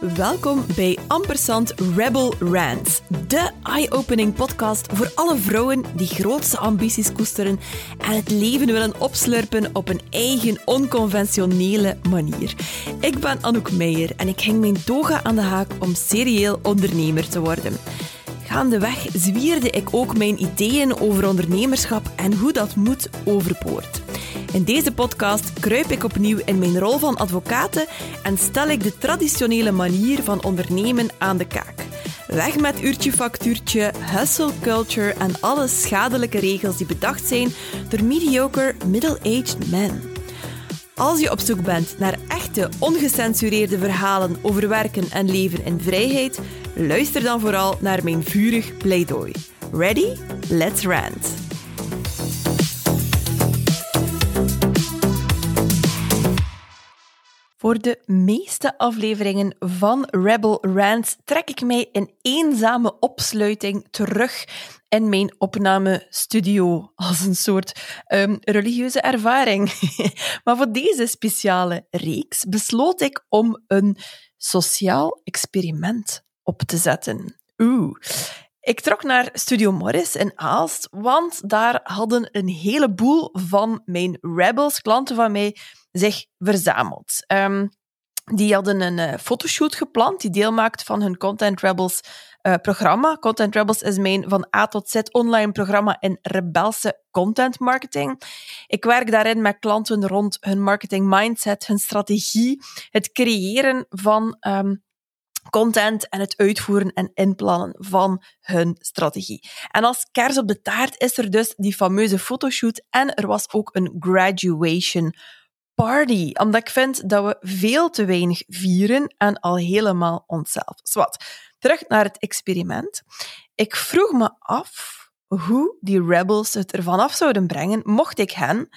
Welkom bij Ampersand Rebel Rants, de eye-opening podcast voor alle vrouwen die grootste ambities koesteren en het leven willen opslurpen op een eigen onconventionele manier. Ik ben Anouk Meijer en ik hing mijn toga aan de haak om serieel ondernemer te worden. Gaandeweg zwierde ik ook mijn ideeën over ondernemerschap en hoe dat moet overboord. In deze podcast kruip ik opnieuw in mijn rol van advocate en stel ik de traditionele manier van ondernemen aan de kaak. Weg met uurtje factuurtje, hustle culture en alle schadelijke regels die bedacht zijn door mediocre middle-aged men. Als je op zoek bent naar echte, ongecensureerde verhalen over werken en leven in vrijheid, luister dan vooral naar mijn vurig pleidooi. Ready? Let's rant! Voor de meeste afleveringen van Rebel Rants trek ik mij in eenzame opsluiting terug in mijn opnamestudio als een soort um, religieuze ervaring. maar voor deze speciale reeks besloot ik om een sociaal experiment op te zetten. Oeh. Ik trok naar Studio Morris in Aalst, want daar hadden een heleboel van mijn Rebels, klanten van mij, zich verzameld. Um, die hadden een uh, fotoshoot gepland die deel maakt van hun Content Rebels uh, programma. Content Rebels is mijn van A tot Z online programma in rebelse content marketing. Ik werk daarin met klanten rond hun marketing mindset, hun strategie, het creëren van um, content en het uitvoeren en inplannen van hun strategie. En als kers op de taart is er dus die fameuze fotoshoot en er was ook een graduation party, omdat ik vind dat we veel te weinig vieren en al helemaal onszelf. Zwat, terug naar het experiment. Ik vroeg me af hoe die rebels het ervan af zouden brengen mocht ik hen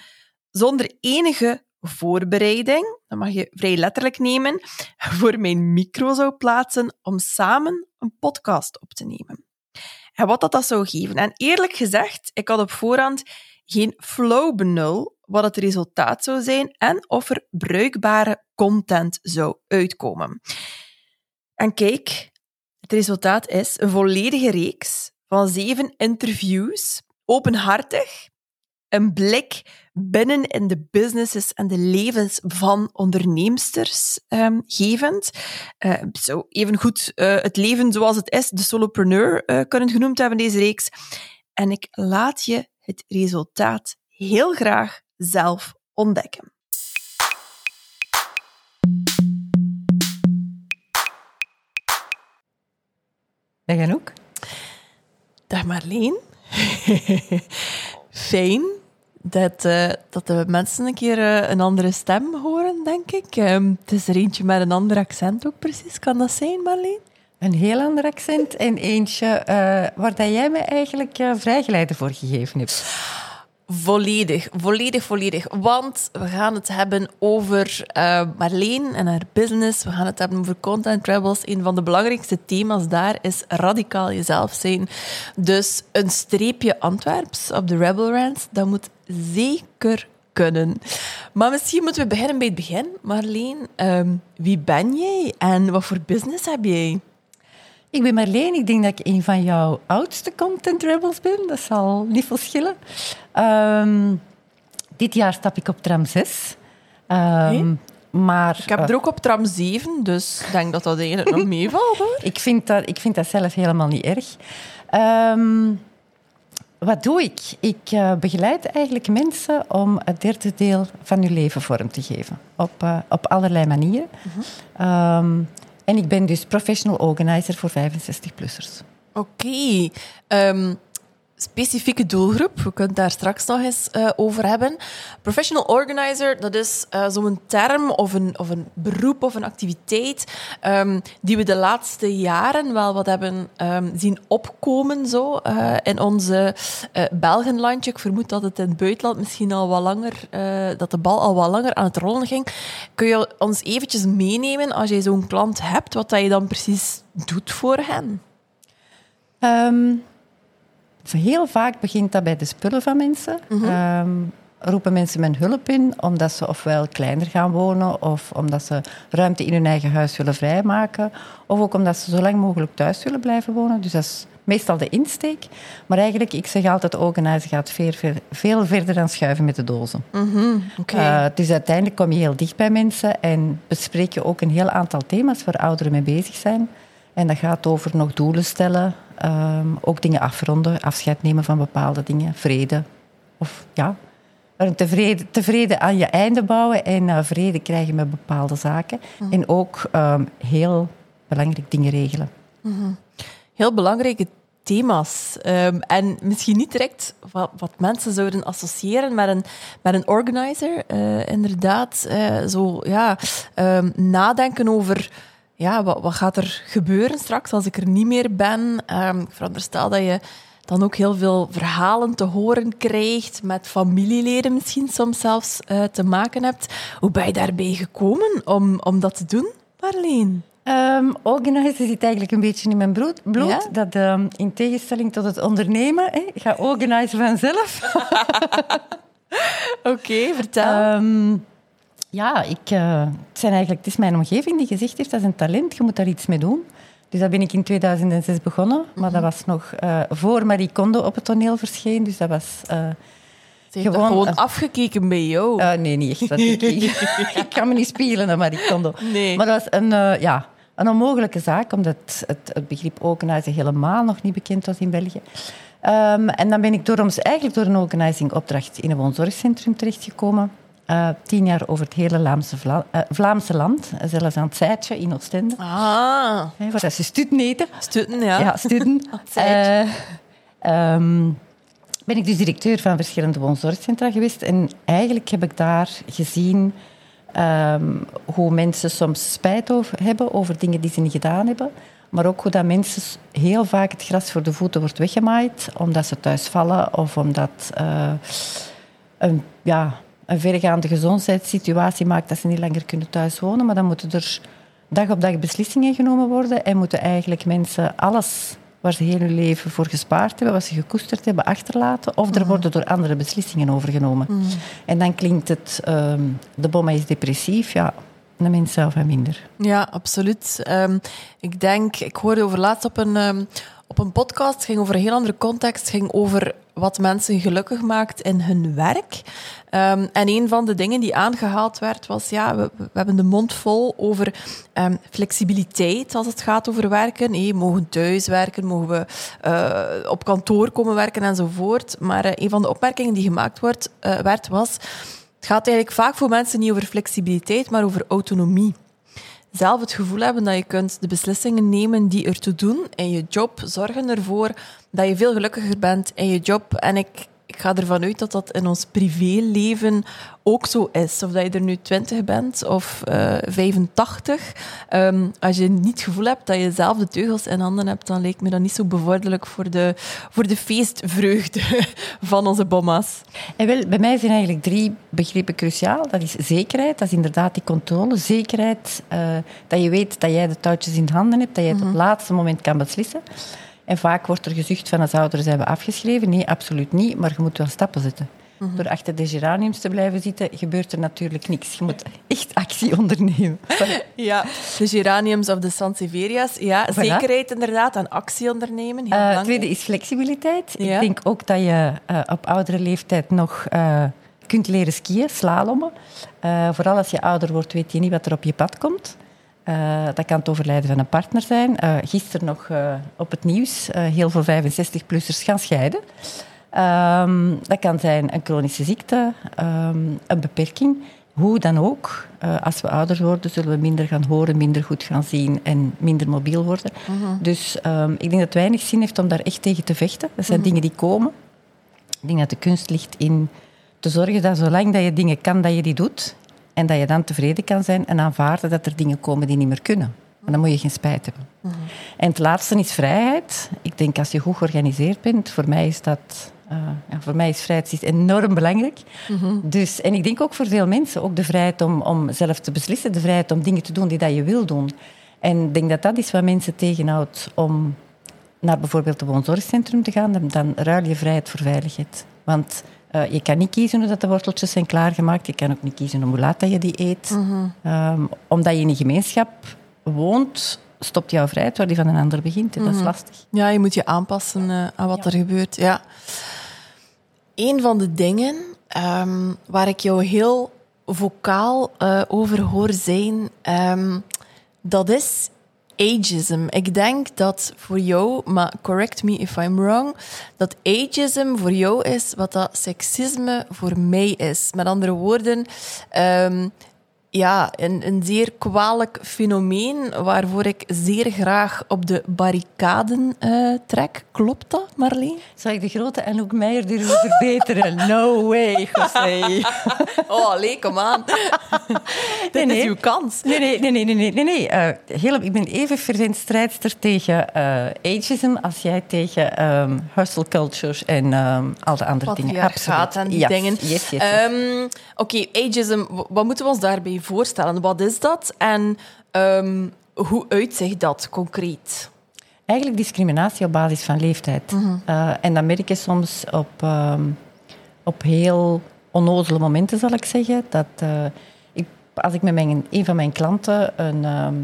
zonder enige voorbereiding, dat mag je vrij letterlijk nemen, voor mijn micro zou plaatsen om samen een podcast op te nemen. En wat dat, dat zou geven. En eerlijk gezegd, ik had op voorhand geen flow benul wat het resultaat zou zijn en of er bruikbare content zou uitkomen. En kijk, het resultaat is een volledige reeks van zeven interviews, openhartig, een blik binnen in de businesses en de levens van onderneemsters um, gevend. Uh, zo even goed uh, het leven zoals het is, de solopreneur uh, kunnen genoemd hebben, deze reeks. En ik laat je het resultaat heel graag zelf ontdekken. Dag Anouk. Dag Marleen. Fijn dat, uh, dat de mensen een keer uh, een andere stem horen, denk ik. Um, het is er eentje met een ander accent ook precies. Kan dat zijn, Marleen? Een heel ander accent en eentje uh, waar dat jij me eigenlijk vrijgeleide voor gegeven hebt. Volledig, volledig, volledig. Want we gaan het hebben over uh, Marleen en haar business. We gaan het hebben over Content Rebels. Een van de belangrijkste thema's daar is radicaal jezelf zijn. Dus een streepje Antwerps op de Rebel Rants, dat moet zeker kunnen. Maar misschien moeten we beginnen bij het begin. Marleen, um, wie ben jij en wat voor business heb jij? Ik ben Marleen. Ik denk dat ik een van jouw oudste content rebels ben. Dat zal niet verschillen. Um, dit jaar stap ik op tram 6. Um, ehm, maar, ik heb er ook op tram 7, dus ik denk dat dat eigenlijk nog meevalt. Hoor. Ik, vind dat, ik vind dat zelf helemaal niet erg. Um, wat doe ik? Ik uh, begeleid eigenlijk mensen om het derde deel van hun leven vorm te geven. Op, uh, op allerlei manieren. Uh -huh. um, en ik ben dus professional organizer voor 65-plussers. Oké. Okay. Um, specifieke doelgroep. We kunnen daar straks nog eens uh, over hebben. Professional organizer, dat is uh, zo'n term of een, of een beroep of een activiteit um, die we de laatste jaren wel wat hebben um, zien opkomen zo, uh, in onze Belgenlandje. Ik vermoed dat het in het buitenland misschien al wat langer, dat de bal al wat langer aan het rollen ging. Kun je ons eventjes meenemen als je zo'n klant hebt, wat dat je dan precies doet voor hen? Um Heel vaak begint dat bij de spullen van mensen. Mm -hmm. um, roepen mensen mijn hulp in omdat ze ofwel kleiner gaan wonen of omdat ze ruimte in hun eigen huis willen vrijmaken of ook omdat ze zo lang mogelijk thuis willen blijven wonen. Dus dat is meestal de insteek. Maar eigenlijk, ik zeg altijd, organizer gaat veel, veel, veel verder dan schuiven met de dozen. Oké. Uh, dus uiteindelijk kom je heel dicht bij mensen en bespreek je ook een heel aantal thema's waar ouderen mee bezig zijn. En dat gaat over nog doelen stellen, ehm, ook dingen afronden, afscheid nemen van bepaalde dingen, vrede. Of ja, tevreden, tevreden aan je einde bouwen en uh, vrede krijgen met bepaalde zaken. Mhm. En ook um, heel belangrijk dingen regelen. Mhm. Heel belangrijke thema's. Um, en misschien niet direct wat, wat, mensen zouden associëren met een, met een organizer. Uh, inderdaad, uh, zo ja, um, nadenken over ja, wat, wat, gaat er gebeuren straks als ik er niet meer ben. Um, ik veronderstel dat je dan ook heel veel verhalen te horen krijgt, met familieleden misschien soms zelfs uh, te maken hebt. Hoe ben je daarbij gekomen om, om dat te doen, Marleen? Um, organizen zit eigenlijk een beetje in mijn bloed. bloed ja? Dat um, in tegenstelling tot het ondernemen, hè, ga organizen vanzelf. Oké, okay, vertel. Um, ja, ik, uh, het, zijn eigenlijk, het is mijn omgeving die gezegd heeft, dat is een talent, je moet daar iets mee doen. Dus dat ben ik in 2006 begonnen. Maar dat was nog uh, voor Marie Kondo op het toneel verscheen. Dus dat was... Uh, Ze gewoon, gewoon afgekeken bij jou? Nee, niet echt. Dat ik, ik kan me niet spelen naar Marie Kondo. Nee. Maar dat was een, ja, een onmogelijke zaak, omdat het, het begrip organizer helemaal nog niet bekend was in België. Um, en dan ben ik door, eigenlijk door een organizingopdracht in een woonzorgcentrum terechtgekomen. Uh, tien jaar over het hele Vlaamse, Vla uh, Vlaamse land. Zelfs aan het Zijtje in Oostende. Ah. Hey, waar ze studenten eten. Studenten, ja. Ja, studenten. uh, um, ben ik dus directeur van verschillende woonzorgcentra geweest. En eigenlijk heb ik daar gezien um, hoe mensen soms spijt over hebben over dingen die ze niet gedaan hebben. Maar ook hoe dat mensen heel vaak het gras voor de voeten wordt weggemaaid. Omdat ze thuis vallen of omdat een, ja, een vergaande gezondheidssituatie maakt dat ze niet langer kunnen thuis wonen. Maar dan moeten er dag op dag beslissingen genomen worden en moeten eigenlijk mensen alles waar ze heel hun leven voor gespaard hebben, wat ze gekoesterd hebben, achterlaten. Of er worden door andere beslissingen overgenomen. Mm. En dan klinkt het, um, de bomma is depressief, ja, de mens zelf en minder. Ja, absoluut. Um, ik denk, ik hoorde over laatst op een, um, op een podcast, ging over een heel andere context, ging over wat mensen gelukkig maakt in hun werk. Um, en een van de dingen die aangehaald werd was, ja, we, hebben de mond vol over um, flexibiliteit als het gaat over werken. Hey, mogen thuis werken, mogen we uh, op kantoor komen werken enzovoort. Maar uh, een van de opmerkingen die gemaakt wordt, uh, werd was, het gaat eigenlijk vaak voor mensen niet over flexibiliteit, maar over autonomie zelf het gevoel hebben dat je kunt de beslissingen nemen die ertoe doen in je job, zorgen ervoor dat je veel gelukkiger bent in je job. En ik, ga ervan uit dat dat in ons privéleven ook zo is. Of dat je er nu 20 bent of uh, 85. Um, als je niet het gevoel hebt dat je zelf de teugels in handen hebt, dan lijkt me dat niet zo bevorderlijk voor de, voor de feestvreugde van onze bomma's. En wel, bij mij zijn eigenlijk drie begrippen cruciaal. Dat is zekerheid, dat is inderdaad die controle. Zekerheid, uh, dat je weet dat jij de touwtjes in handen hebt, dat je het op het laatste moment kan beslissen. En vaak wordt er gezucht van als ouderen zijn we afgeschreven. Nee, absoluut niet. Maar je moet wel stappen zetten. Mm-hmm. Door achter de geraniums te blijven zitten, gebeurt er natuurlijk niks. Je moet echt actie ondernemen. Ja, de geraniums of de sanseveria's. Ja, voilà. zekerheid inderdaad en actie ondernemen. Heel uh, het tweede is flexibiliteit. Ja. Ik denk ook dat je uh, op oudere leeftijd nog uh, kunt leren skiën, slalommen. vooral als je ouder wordt, weet je niet wat er op je pad komt. Uh, dat kan het overlijden van een partner zijn. Uh, gisteren nog uh, op het nieuws, heel veel 65-plussers gaan scheiden. Um, dat kan zijn een chronische ziekte, um, een beperking. Hoe dan ook, als we ouder worden, zullen we minder gaan horen, minder goed gaan zien en minder mobiel worden. Mhm. Dus um, ik denk dat het weinig zin heeft om daar echt tegen te vechten. Dat zijn Mhm. dingen die komen. Ik denk dat de kunst ligt in te zorgen dat zolang dat je dingen kan, dat je die doet. En dat je dan tevreden kan zijn en aanvaarden dat er dingen komen die niet meer kunnen. Maar dan moet je geen spijt hebben. Mhm. En het laatste is vrijheid. Ik denk als je goed georganiseerd bent, voor mij is dat... Uh, ja, voor mij is vrijheid is enorm belangrijk. Mhm. Dus, en ik denk ook voor veel mensen, ook de vrijheid om, om zelf te beslissen, de vrijheid om dingen te doen die dat je wil doen. En ik denk dat dat is wat mensen tegenhoudt om naar bijvoorbeeld een woonzorgcentrum te gaan, dan, dan ruil je vrijheid voor veiligheid. Want Eh, je kan niet kiezen hoe dat de worteltjes zijn klaargemaakt. Je kan ook niet kiezen hoe laat dat je die eet. Ehm, omdat je in een gemeenschap woont, stopt jouw vrijheid waar die van een ander begint. En Dat is lastig. Ja, je moet je aanpassen eh, aan wat er gebeurt. Ja. Een van de dingen ehm, waar ik jou heel vocaal eh, over hoor zijn, ehm, dat is ageism. Ik denk dat voor jou, maar correct me if I'm wrong, dat ageism voor jou is wat dat seksisme voor mij is. Met andere woorden, ehm, ja, een, een zeer kwalijk fenomeen waarvoor ik zeer graag op de barricaden eh, trek. Klopt dat, Marleen? Zou ik de grote Anouk Meijer durven verbeteren? No way, José. Oh, allee, kom aan. Dit is uw kans. Nee, nee, nee, nee. nee, nee, nee. Eh, heel, ik ben even fervent strijdster tegen eh, ageism als jij tegen um, hustle culture en um, al de andere dingen. Absoluut. en die Yes, dingen. yes. Ehm, Oké, ageism, wat moeten we ons daarbij voorstellen? Wat is dat en ehm, hoe uitzicht dat concreet? Eigenlijk discriminatie op basis van leeftijd. Eh, en dat merk je soms op, ehm, op heel onnozele momenten, zal ik zeggen. Dat, eh, ik, als ik met mijn, een van mijn klanten... Een, ehm,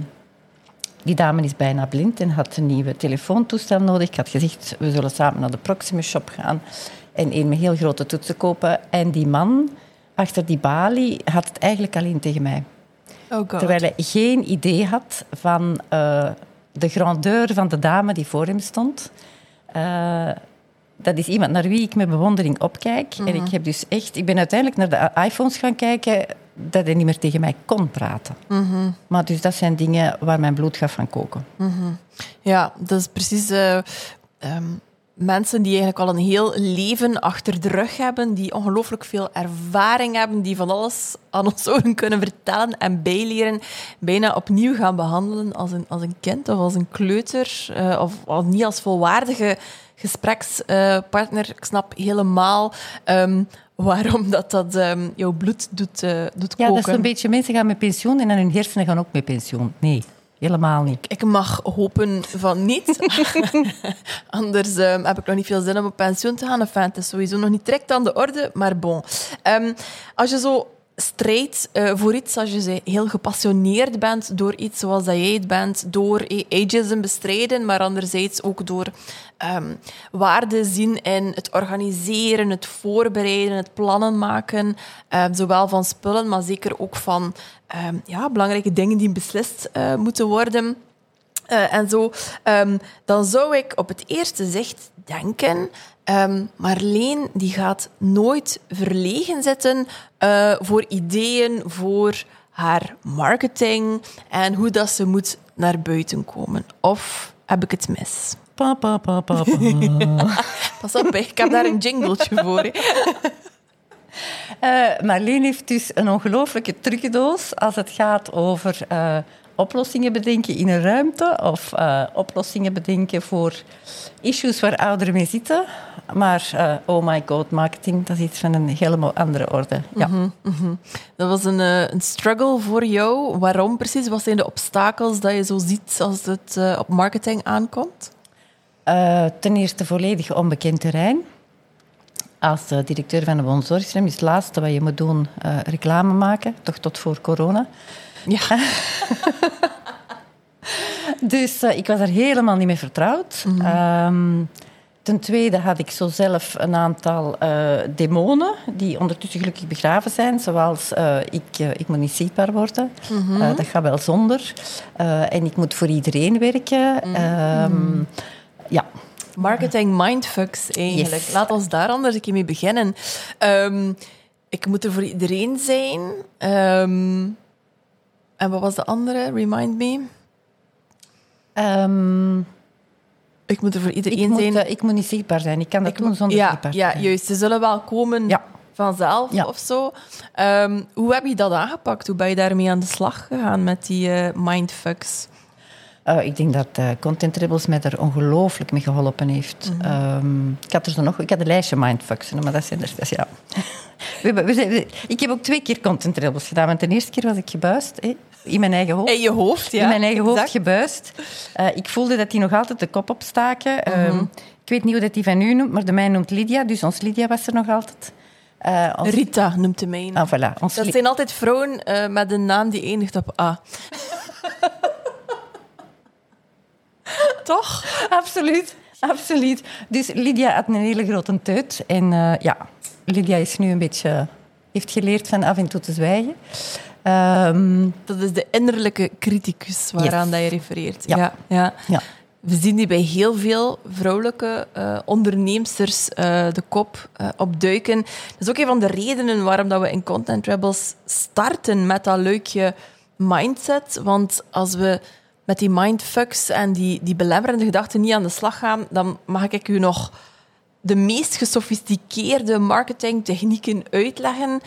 die dame is bijna blind en had een nieuwe telefoontoestel nodig. Ik had gezegd, we zullen samen naar de Proximus Shop gaan en een met heel grote toetsen kopen. En die man achter die balie had het eigenlijk alleen tegen mij. Oh. Terwijl hij geen idee had van eh, de grandeur van de dame die voor hem stond. Eh, dat is iemand naar wie ik met bewondering opkijk. En ik heb dus echt... Ik ben uiteindelijk naar de iPhones gaan kijken dat hij niet meer tegen mij kon praten. Maar dus dat zijn dingen waar mijn bloed gaat van koken. Ja, dat is precies eh, ehm, mensen die eigenlijk al een heel leven achter de rug hebben, die ongelooflijk veel ervaring hebben, die van alles aan ons oren kunnen vertellen en bijleren, bijna opnieuw gaan behandelen als een, als een kind of als een kleuter, eh, of niet als volwaardige gesprekspartner. Ik snap helemaal ehm, waarom dat, dat ehm, jouw bloed doet, eh, doet Ja, koken. dat is zo'n beetje... Mensen gaan met pensioen en dan hun hersenen gaan ook met pensioen. Nee, helemaal niet. Ik mag hopen van niet. Anders ehm, heb ik nog niet veel zin om op pensioen te gaan. Enfin, het is sowieso nog niet direct aan de orde, maar bon. Ehm, als je zo strijdt eh, voor iets, als je heel gepassioneerd bent door iets zoals dat jij het bent, door eh, ageism bestrijden, maar anderzijds ook door ehm waarde zien in het organiseren, het voorbereiden, het plannen maken, ehm, zowel van spullen, maar zeker ook van ehm, ja, belangrijke dingen die beslist eh, moeten worden. Eh, en zo, dan zou ik op het eerste zicht denken, ehm, Marleen die gaat nooit verlegen zitten eh, voor ideeën voor haar marketing en hoe dat ze moet naar buiten komen. Of heb ik het mis? Pa, pa, pa, pa, pa. Pas op, ik heb daar een jingletje voor. Eh, Marleen heeft dus een ongelooflijke trucendoos als het gaat over eh, oplossingen bedenken in een ruimte of eh, oplossingen bedenken voor issues waar ouderen mee zitten. Maar eh, oh my god, marketing, dat is iets van een helemaal andere orde. Ja. Dat was een, eh, een struggle voor jou. Waarom precies? Wat zijn de obstakels dat je zo ziet als het op marketing aankomt? Ten eerste volledig onbekend terrein. Als directeur van een woonzorgcentrum is het laatste wat je moet doen reclame maken, toch tot voor corona. Ja. Dus eh, ik was er helemaal niet mee vertrouwd. Ehm, ten tweede had ik zo zelf een aantal eh, demonen die ondertussen gelukkig begraven zijn. Zoals eh, ik, ik moet niet zichtbaar worden. Eh, dat gaat wel zonder. En ik moet voor iedereen werken. Ehm, ja, Marketing mindfucks eigenlijk. Yes. Laat ons daar anders een keer mee beginnen. Ehm, ik moet er voor iedereen zijn. En wat was de andere? Remind me. Ehm, Ik moet er voor ik, iedereen moet, zijn. eh, ik moet niet zichtbaar zijn. Ik kan dat Ik doen zonder ja, zichtbaar ja, zijn. juist. Ze zullen wel komen Ja. vanzelf Ja. of zo. Ehm, hoe heb je dat aangepakt? Hoe ben je daarmee aan de slag gegaan met die eh, mindfucks? Eh, ik denk dat eh, Content Rebels mij er ongelooflijk mee geholpen heeft. Ehm, ik had er zo nog, ik had een lijstje mindfucks, maar dat zijn er speciaal. we, hebben- we zijn, we- ik heb ook twee keer Content Rebels gedaan. Want de eerste keer was ik gebuist, in mijn eigen hoofd. In je hoofd, ja. in mijn eigen hoofd gebuist. Eh, ik voelde dat die nog altijd de kop opstaken. Ehm, ik weet niet hoe dat die van u noemt, maar de mij noemt Lydia. Dus ons Lydia was er nog altijd. Ons- Rita noemt de mijne. Ah, voilà. Ons Dat zijn altijd vrouwen met een naam die eindigt op A. Toch? Absoluut, absoluut. Dus Lydia had een hele grote teut. En eh, ja, Lydia is nu een beetje... heeft geleerd van af en toe te zwijgen. Ehm, Dat is de innerlijke criticus waaraan Yes. dat je refereert. Ja. Ja. Ja, ja. We zien die bij heel veel vrouwelijke onderneemsters eh, de kop opduiken. Dat is ook een van de redenen waarom dat we in Content Rebels starten met dat leukje mindset. Want als we met die mindfucks en die, die belemmerende gedachten niet aan de slag gaan, dan mag ik u nog de meest gesofisticeerde marketingtechnieken uitleggen.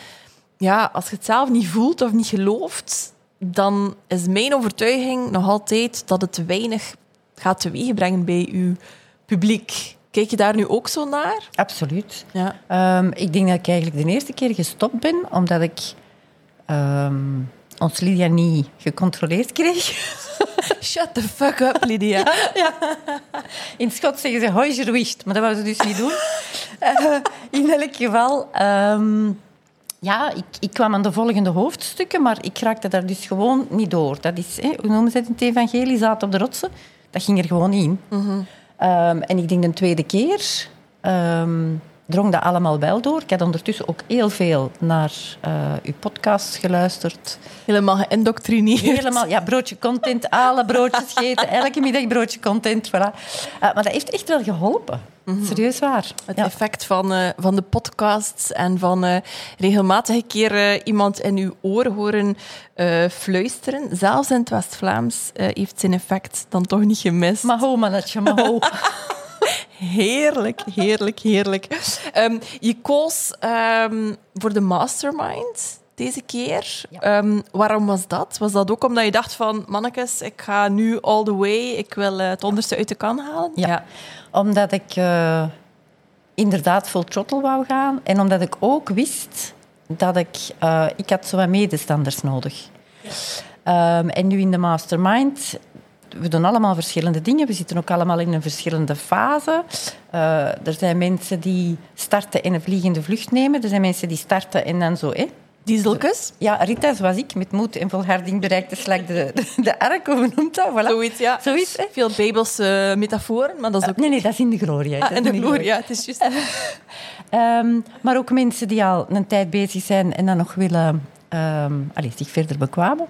Ja, als je het zelf niet voelt of niet gelooft, dan is mijn overtuiging nog altijd dat het weinig gaat teweegbrengen bij uw publiek. Kijk je daar nu ook zo naar? Absoluut. Ja. Ehm, ik denk dat ik eigenlijk de eerste keer gestopt ben, omdat ik ehm, ons Lydia niet gecontroleerd kreeg. Shut the fuck up, Lydia. In Schots zeggen ze hoi gewicht, maar dat wouden ze dus niet doen. Eh, in elk geval, ehm, ja, ik, ik kwam aan de volgende hoofdstukken, maar ik raakte daar dus gewoon niet door. Dat is, hè, hoe noemen ze het in het evangelie, zaad op de rotsen. Dat ging er gewoon niet in. Ehm, en ik denk de tweede keer ehm, drong dat allemaal wel door. Ik had ondertussen ook heel veel naar eh, uw podcast geluisterd. Helemaal geïndoctrineerd. Helemaal, ja, broodje content, alle broodjes gegeten, elke middag broodje content, voilà. Eh, maar dat heeft echt wel geholpen. Serieus waar. Het Ja. effect van, eh, van de podcasts en van eh, regelmatig een keer iemand in uw oor horen fluisteren. Zelfs in het West-Vlaams heeft zijn effect dan toch niet gemist. Maho, mannetje, maho. Heerlijk, heerlijk, heerlijk. Ehm, je koos ehm, voor de mastermind deze keer. Ja. Ehm, waarom was dat? Was dat ook omdat je dacht van, mannekes, ik ga nu all the way, ik wil eh, het onderste uit de kan halen? Ja. Omdat ik eh, inderdaad vol throttle wou gaan. En omdat ik ook wist dat ik... eh, ik had zo wat medestanders nodig. Ehm, en nu in de mastermind... We doen allemaal verschillende dingen. We zitten ook allemaal in een verschillende fase. Eh, er zijn mensen die starten en een vliegende vlucht nemen. Er zijn mensen die starten en dan zo... Hè, Dieselkus? Ja, Rita, zoals ik, met moed en volharding bereikt de slag de, de, de ark, hoe noemt dat? Voilà. Zoiets, ja. Zoiets, hè? Veel bijbelse metaforen, maar dat is ook... Nee, nee, dat is in de gloria. Ah, de in glorie, ja, het is juist. Ehm, maar ook mensen die al een tijd bezig zijn en dan nog willen ehm, allee, zich verder bekwamen.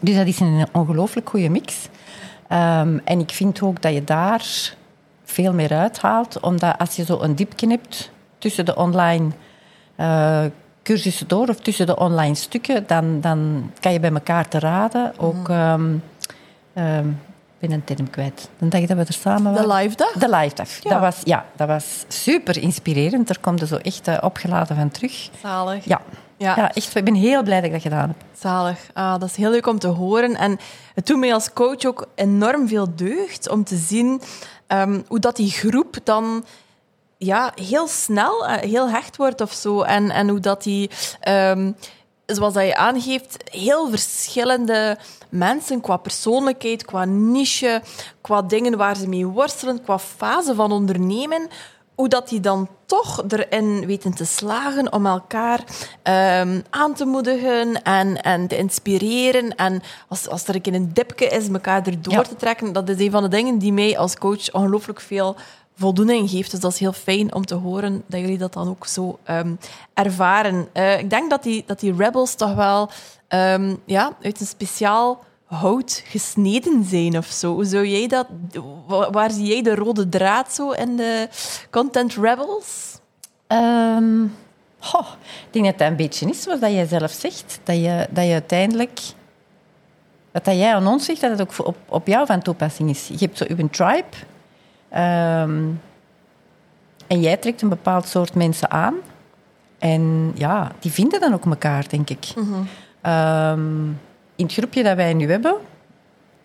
Dus dat is een ongelooflijk goede mix. Ehm, en ik vind ook dat je daar veel meer uithaalt, omdat als je zo een diepje hebt tussen de online eh, cursussen door of tussen de online stukken, dan, dan kan je bij elkaar te raden. Ook, ehm ehm, ik ben een term kwijt. De dag dat we er samen waren. De live dag? De live dag. Ja. Dat, was, ja, dat was super inspirerend. Daar komt er zo echt eh, opgeladen van terug. Zalig. Ja. Ja. Ja. echt. Ik ben heel blij dat ik dat gedaan heb. Zalig. Ah, dat is heel leuk om te horen. En het doet mij als coach ook enorm veel deugd om te zien ehm, hoe dat die groep dan ja, heel snel, eh, heel hecht wordt of zo. En, en hoe dat die, ehm, zoals dat je aangeeft, heel verschillende mensen qua persoonlijkheid, qua niche, qua dingen waar ze mee worstelen, qua fase van ondernemen, hoe dat die dan toch erin weten te slagen om elkaar ehm, aan te moedigen en, en te inspireren. En als, als er een keer een dipje is, elkaar erdoor Ja. te trekken. Dat is een van de dingen die mij als coach ongelooflijk veel voldoening geeft. Dus dat is heel fijn om te horen dat jullie dat dan ook zo ehm, ervaren. Eh, ik denk dat die, dat die rebels toch wel ehm, ja, uit een speciaal hout gesneden zijn of zo. Zou jij dat, wa- waar zie jij de rode draad zo in de Content Rebels? Ehm, ik denk dat dat een beetje is wat jij zelf zegt. Dat je, dat je uiteindelijk... Wat dat jij aan ons zegt, dat het ook op, op jou van toepassing is. Je hebt zo je tribe. ehm, en jij trekt een bepaald soort mensen aan. En ja, die vinden dan ook elkaar, denk ik. Ehm, in het groepje dat wij nu hebben,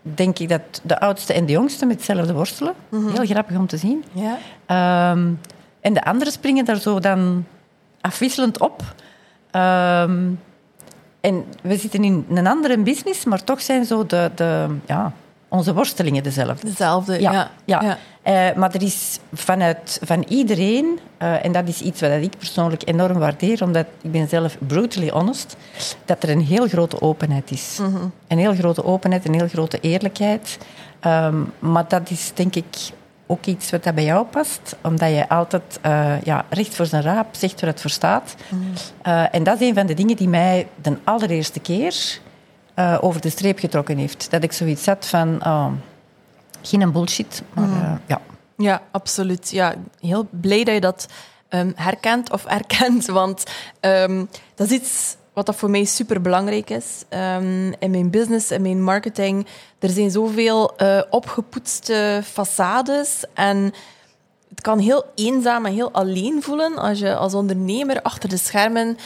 denk ik dat de oudste en de jongste met hetzelfde worstelen. Heel grappig om te zien. Ja. Ehm, en de anderen springen daar zo dan afwisselend op. Ehm, en we zitten in een andere business, maar toch zijn zo de, de, ja, onze worstelingen dezelfde. Dezelfde, ja. ja. Eh, maar er is vanuit van iedereen, uh, en dat is iets wat ik persoonlijk enorm waardeer, omdat ik ben zelf brutally honest, dat er een heel grote openheid is. Mhm. Een heel grote openheid, een heel grote eerlijkheid. Um, maar dat is denk ik ook iets wat dat bij jou past, omdat je altijd uh, ja, recht voor zijn raap zegt waar het voor staat. Mhm. en dat is een van de dingen die mij de allereerste keer uh, over de streep getrokken heeft. Dat ik zoiets had van, oh, geen bullshit, maar uh, ja. Ja, absoluut. Ja, heel blij dat je dat um, herkent of erkent, want um, dat is iets wat dat voor mij super belangrijk is. Um, in mijn business, in mijn marketing, er zijn zoveel uh, opgepoetste façades en het kan heel eenzaam en heel alleen voelen als je als ondernemer achter de schermen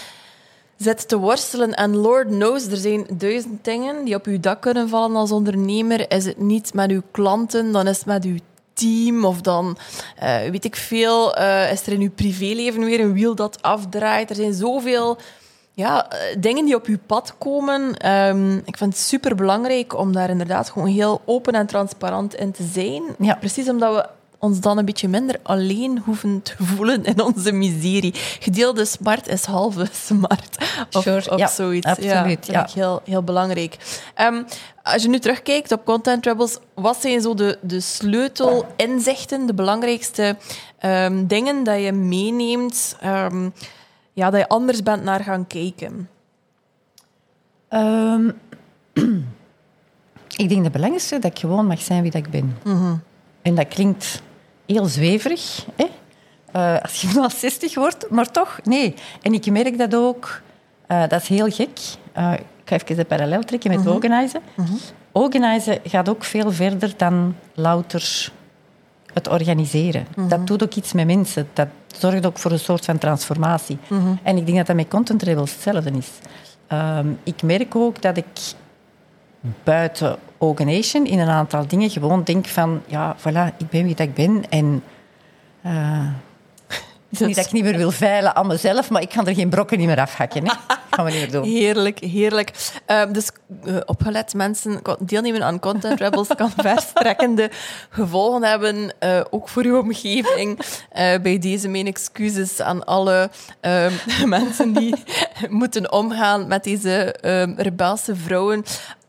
zit te worstelen. En Lord knows, er zijn duizend dingen die op uw dak kunnen vallen als ondernemer. Is het niet met uw klanten, dan is het met uw team of dan uh, weet ik veel, uh, is er in uw privéleven weer een wiel dat afdraait. Er zijn zoveel ja, dingen die op uw pad komen. Um, ik vind het super belangrijk om daar inderdaad gewoon heel open en transparant in te zijn. Ja. Precies omdat we ons dan een beetje minder alleen hoeven te voelen in onze miserie. Gedeelde smart is halve smart. Of, sure. of ja, zoiets. Absoluut, ja, dat vind ik heel, heel belangrijk. Um, als je nu terugkijkt op Content Rebels, wat zijn zo de, de sleutelinzichten, de belangrijkste um, dingen dat je meeneemt, um, ja, dat je anders bent naar gaan kijken? ik denk de belangrijkste dat ik gewoon mag zijn wie dat ik ben. Mm -hmm. En dat klinkt heel zweverig, hè? Uh, als je wel 60 wordt, maar toch, nee. En ik merk dat ook, uh, dat is heel gek. Uh, ik ga even de parallel trekken met Mhm. mm -hmm. organizen. Organizen gaat ook veel verder dan louter het organiseren. Mhm. Dat doet ook iets met mensen. Dat zorgt ook voor een soort van transformatie. Mhm. En ik denk dat dat met content rebels hetzelfde is. Um, ik merk ook dat ik buiten Organization in een aantal dingen gewoon denk van, ja, voilà, ik ben wie dat ik ben en uh, het is niet dat ik niet meer wil veilen aan mezelf, maar ik kan er geen brokken niet meer afhakken. Hè. gaan we niet meer doen. Heerlijk, heerlijk. Uh, dus uh, opgelet mensen, deelnemen aan Content Rebels kan verstrekkende gevolgen hebben, uh, ook voor uw omgeving. bij deze mijn excuses aan alle mensen die moeten omgaan met deze rebelse vrouwen.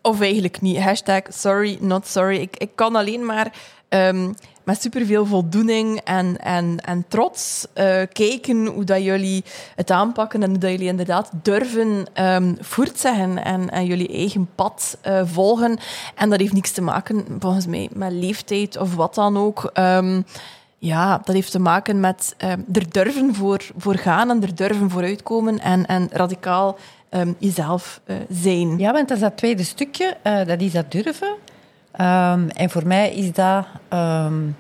Of eigenlijk niet. Hashtag sorry, not sorry. Ik, ik kan alleen maar um, met superveel voldoening en, en, en trots uh, kijken hoe dat jullie het aanpakken en hoe dat jullie inderdaad durven um, voortzeggen en, en jullie eigen pad uh, volgen. En dat heeft niks te maken, volgens mij, met leeftijd of wat dan ook. Um, ja, dat heeft te maken met er durven voor, voor gaan en er durven vooruitkomen en, en radicaal um, jezelf uh, zijn. Ja, want dat is dat tweede stukje, uh, dat is dat durven. Um, en voor mij is dat um,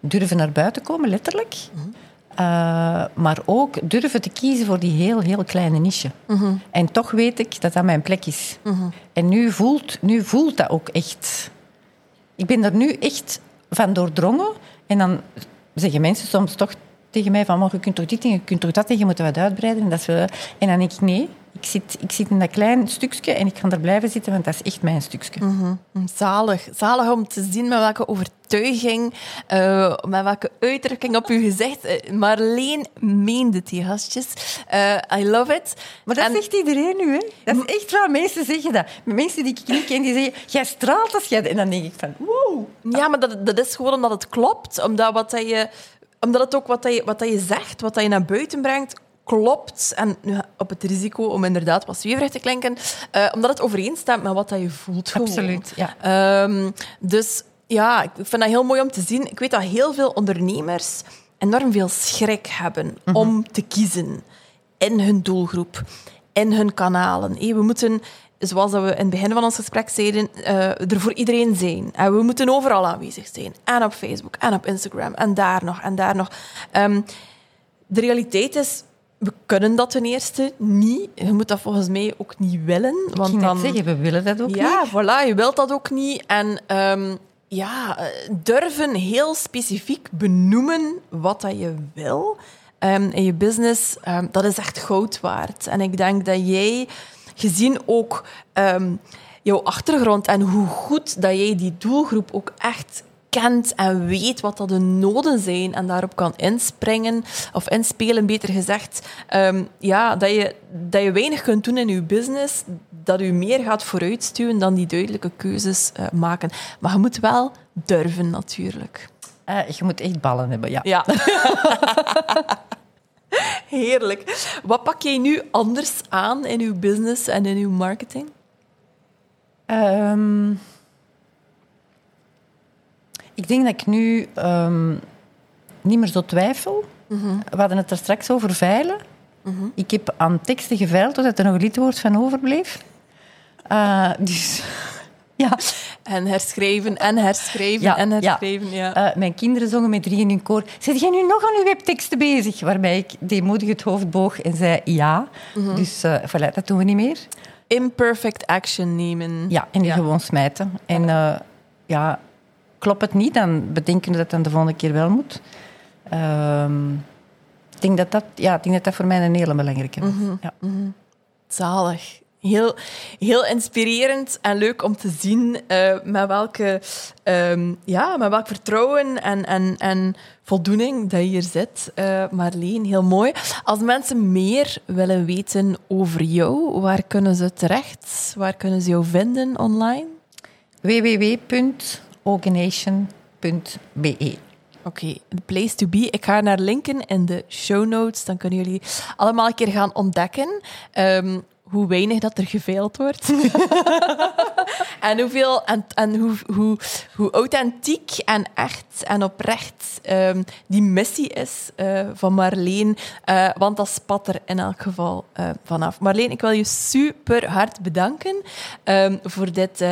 durven naar buiten komen, letterlijk. Mhm. Uh, maar ook durven te kiezen voor die heel, heel kleine niche. Mm -hmm. En toch weet ik dat dat mijn plek is. Mm -hmm. En nu voelt, nu voelt dat ook echt. Ik ben er nu echt van doordrongen. En dan zeggen mensen soms toch tegen mij van, je kunt toch dit en je kunt toch dat en je moet wat uitbreiden. En, dat en dan denk ik, nee, ik zit, ik zit in dat klein stukje en ik ga er blijven zitten, want dat is echt mijn stukje. Mm -hmm. Zalig. Zalig om te zien met welke overtuiging, uh, met welke uitdrukking op uw gezicht. Uh, Marleen meende die gastjes. Uh, I love it. Maar dat en... zegt iedereen nu, hè? Dat is echt waar. Mensen zeggen dat. Mensen die ik niet ken, die zeggen, jij straalt als jij... En dan denk ik van, wow. Ja, maar dat, dat is gewoon omdat het klopt. Omdat wat dat je omdat het ook wat, dat je, wat dat je zegt, wat dat je naar buiten brengt, klopt. En nu op het risico om inderdaad wat zweverig te klinken, uh, omdat het overeenstemt met wat dat je voelt. Gewoon. Absoluut, ja. Um, dus ja, ik vind dat heel mooi om te zien. Ik weet dat heel veel ondernemers enorm veel schrik hebben mm -hmm. om te kiezen in hun doelgroep, in hun kanalen. Hey, we moeten zoals we in het begin van ons gesprek zeiden, uh, er voor iedereen zijn. En we moeten overal aanwezig zijn. En op Facebook, en op Instagram, en daar nog, en daar nog. Um, de realiteit is, kunnen dat ten eerste niet. Je moet dat volgens mij ook niet willen. Want Ik dan, zeggen, we willen dat ook ja, niet. voilà, je wilt dat ook niet. En um, ja, durven heel specifiek benoemen wat dat je wil um, in je business, dat is echt goud waard. En ik denk dat jij gezien ook jouw achtergrond en hoe goed dat jij die doelgroep ook echt kent en weet wat dat de noden zijn en daarop kan inspringen, of inspelen, beter gezegd, ehm, ja, dat, je, dat je weinig kunt doen in je business, dat u meer gaat vooruitstuwen dan die duidelijke keuzes uh, maken. Maar je moet wel durven, natuurlijk. Uh, je moet echt ballen hebben, ja. Ja. Heerlijk. Wat pak jij nu anders aan in uw business en in uw marketing? Um, ik denk dat ik nu um, niet meer zo twijfel. Mm -hmm. We hadden het er straks over veilen. Mm -hmm. Ik heb aan teksten geveild totdat er nog een lidwoord van overbleef. Uh, dus ja. En herschreven en herschreven ja, en herschreven. Ja. ja. Uh, mijn kinderen zongen met drie in hun koor. Zit jij nu nog aan uw webteksten bezig? Waarbij ik deemoedig het hoofd boog en zei ja. Mm -hmm. Dus uh, voilà, dat doen we niet meer. Imperfect action nemen. Ja, en die gewoon smijten. En ja, klopt het niet, dan bedenken we dat het dan de volgende keer wel moet. Um, ik, denk dat dat, ja, ik denk dat dat voor mij een hele belangrijke is. Mm -hmm. ja. mm -hmm. Zalig. Heel, heel inspirerend en leuk om te zien uh, met, welke, um, ja, met welk vertrouwen en, en, en voldoening dat je hier zit. Uh, Marleen, heel mooi. Als mensen meer willen weten over jou, waar kunnen ze terecht? Waar kunnen ze jou vinden online? www.oganation.be Oké, the place to be. Ik ga naar linken in de show notes. Dan kunnen jullie allemaal een keer gaan ontdekken. Um, hoe weinig dat er geveild wordt. en hoeveel, en, en hoe, hoe, hoe authentiek en echt en oprecht um, die missie is uh, van Marleen. Uh, want dat spat er in elk geval uh, vanaf. Marleen, ik wil je super hard bedanken um, voor dit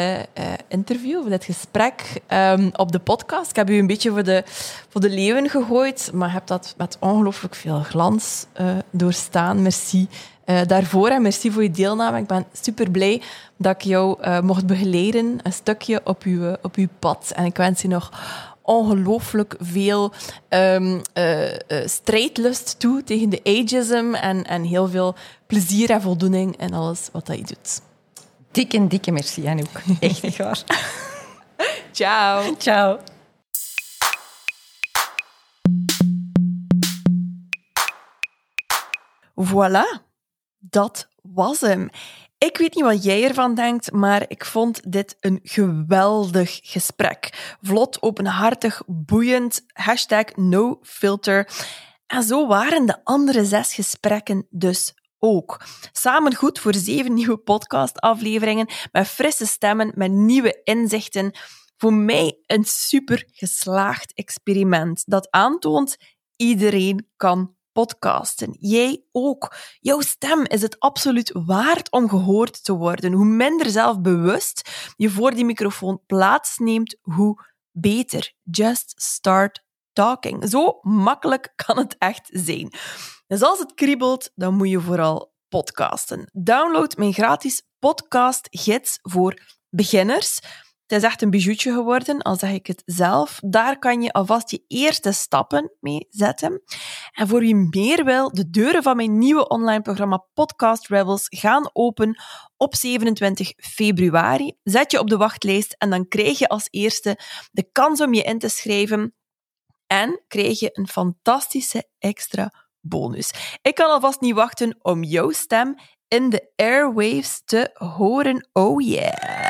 interview, voor dit gesprek um, op de podcast. Ik heb u een beetje voor de, voor de leeuwen gegooid, maar heb dat met ongelooflijk veel glans doorstaan. Merci. Uh, daarvoor en merci voor je deelname. Ik ben super blij dat ik jou uh, mocht begeleiden, een stukje op uw, op uw pad. En ik wens je nog ongelooflijk veel um, uh, strijdlust toe tegen de ageism en, en heel veel plezier en voldoening in alles wat dat je doet. Dikke dikke merci, Anouk. Echt, echt waar. Ciao. Ciao. Voilà dat was hem. Ik weet niet wat jij ervan denkt, maar ik vond dit een geweldig gesprek. Vlot, openhartig, boeiend, hashtag no filter. En zo waren de andere zes gesprekken dus ook. Samen goed voor zeven nieuwe podcastafleveringen met frisse stemmen, met nieuwe inzichten. Voor mij een super geslaagd experiment dat aantoont iedereen kan podcasten. Jij ook. Jouw stem is het absoluut waard om gehoord te worden. Hoe minder zelfbewust je voor die microfoon plaatsneemt, hoe beter. Just start talking. Zo makkelijk kan het echt zijn. Dus als het kriebelt, dan moet je vooral podcasten. Download mijn gratis podcast-gids voor beginners. Het is echt een bijoutje geworden, al zeg ik het zelf. Daar kan je alvast je eerste stappen mee zetten. En voor wie meer wil, de deuren van mijn nieuwe online programma Podcast Rebels gaan open op 27 februari. Zet je op de wachtlijst en dan krijg je als eerste de kans om je in te schrijven. En krijg je een fantastische extra bonus. Ik kan alvast niet wachten om jouw stem in de airwaves te horen. Oh yeah!